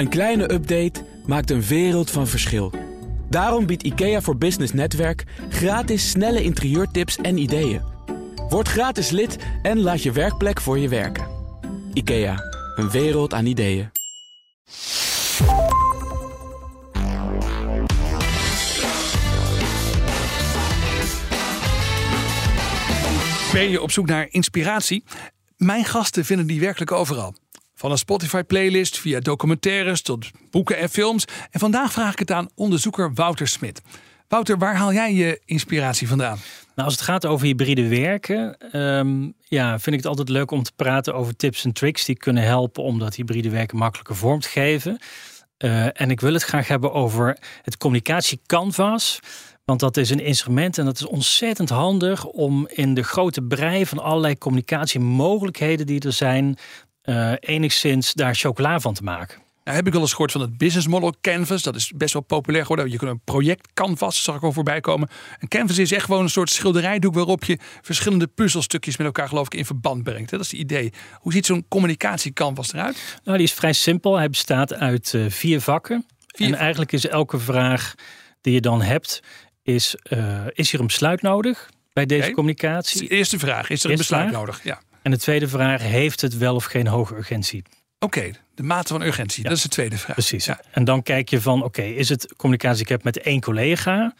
Een kleine update maakt een wereld van verschil. Daarom biedt IKEA voor Business Netwerk gratis snelle interieurtips en ideeën. Word gratis lid en laat je werkplek voor je werken. IKEA, een wereld aan ideeën. Ben je op zoek naar inspiratie? Mijn gasten vinden die werkelijk overal. Van een Spotify-playlist via documentaires tot boeken en films. En vandaag vraag ik het aan onderzoeker Wouter Smit. Wouter, waar haal jij je inspiratie vandaan? Nou, als het gaat over hybride werken, ehm, ja, vind ik het altijd leuk om te praten over tips en tricks die kunnen helpen om dat hybride werken makkelijker vorm te geven. Uh, en ik wil het graag hebben over het communicatie canvas. Want dat is een instrument en dat is ontzettend handig om in de grote brei van allerlei communicatiemogelijkheden die er zijn, uh, enigszins daar chocola van te maken. Nou, heb ik wel eens gehoord van het business model canvas. Dat is best wel populair geworden. Je kunt een project canvas, zag ik al voorbij komen. Een canvas is echt gewoon een soort schilderijdoek waarop je verschillende puzzelstukjes met elkaar geloof ik in verband brengt. Dat is het idee. Hoe ziet zo'n communicatiecanvas eruit? Nou, die is vrij simpel. Hij bestaat uit uh, vier vakken. Vier... En eigenlijk is elke vraag die je dan hebt, is, uh, is hier een besluit nodig bij deze okay. communicatie? De eerste vraag, is er een besluit vraag. nodig? Ja. En de tweede vraag, heeft het wel of geen hoge urgentie? Oké, okay, de mate van urgentie, ja. dat is de tweede vraag. Precies. Ja. En dan kijk je van, oké, okay, is het communicatie die ik heb met één collega?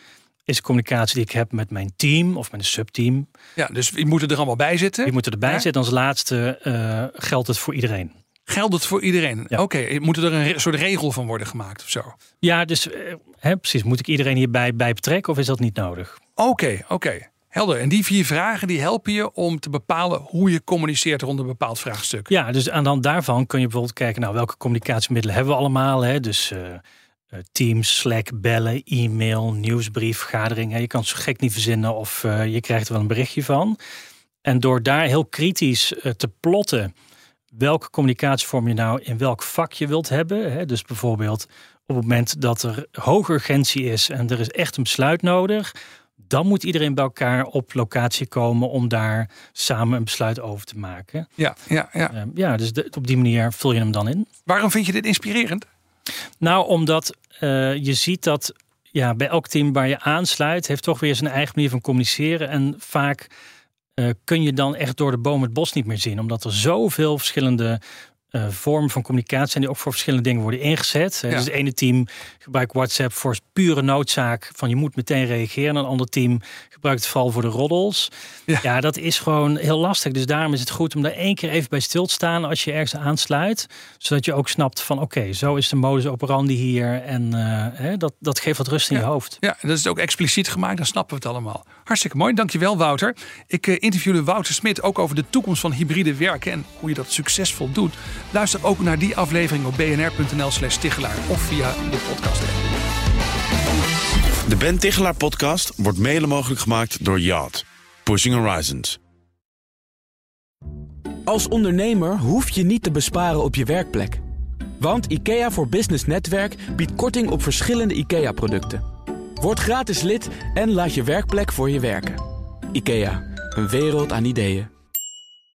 Is het communicatie die ik heb met mijn team of met een subteam? Ja, dus die moeten er allemaal bij zitten. Die moeten erbij ja. zitten. Als laatste uh, geldt het voor iedereen. Geldt het voor iedereen? Ja. Oké, okay. moet er een soort regel van worden gemaakt of zo? Ja, dus uh, hè, precies. Moet ik iedereen hierbij bij betrekken of is dat niet nodig? Oké, okay, oké. Okay. Helder. En die vier vragen die helpen je om te bepalen hoe je communiceert rond een bepaald vraagstuk. Ja, dus aan de hand daarvan kun je bijvoorbeeld kijken, nou, welke communicatiemiddelen hebben we allemaal? Hè? Dus uh, Teams, Slack, bellen, e-mail, nieuwsbrief, vergaderingen. Je kan het zo gek niet verzinnen of uh, je krijgt er wel een berichtje van. En door daar heel kritisch te plotten welke communicatievorm je nou in welk vak je wilt hebben. Hè? Dus bijvoorbeeld op het moment dat er hoge urgentie is en er is echt een besluit nodig, dan moet iedereen bij elkaar op locatie komen om daar samen een besluit over te maken. Ja, ja, ja. Uh, ja dus de, op die manier vul je hem dan in. Waarom vind je dit inspirerend? Nou, omdat uh, je ziet dat ja, bij elk team waar je aansluit, heeft toch weer zijn eigen manier van communiceren. En vaak uh, kun je dan echt door de boom het bos niet meer zien, omdat er zoveel verschillende uh, vormen van communicatie zijn die ook voor verschillende dingen worden ingezet. Ja. Dus het ene team gebruikt WhatsApp voor pure noodzaak van je moet meteen reageren. En een ander team gebruikt het vooral voor de roddels. Ja. ja. dat is gewoon heel lastig. Dus daarom is het goed om daar één keer even bij stil te staan als je ergens aansluit. Zodat je ook snapt van oké, okay, zo is de modus operandi hier. En uh, hè, dat, dat geeft wat rust in ja. je hoofd. Ja, dat is ook expliciet gemaakt, dan snappen we het allemaal. Hartstikke mooi, dankjewel Wouter. Ik uh, interviewde Wouter Smit ook over de toekomst van hybride werken en hoe je dat succesvol doet. Luister ook naar die aflevering op bnr.nl slash Tichelaar of via de podcast. De Ben Tichelaar podcast wordt mede mogelijk gemaakt door Yacht. Pushing Horizons. Als ondernemer hoef je niet te besparen op je werkplek. Want IKEA voor Business Netwerk biedt korting op verschillende IKEA-producten. Word gratis lid en laat je werkplek voor je werken. IKEA, een wereld aan ideeën.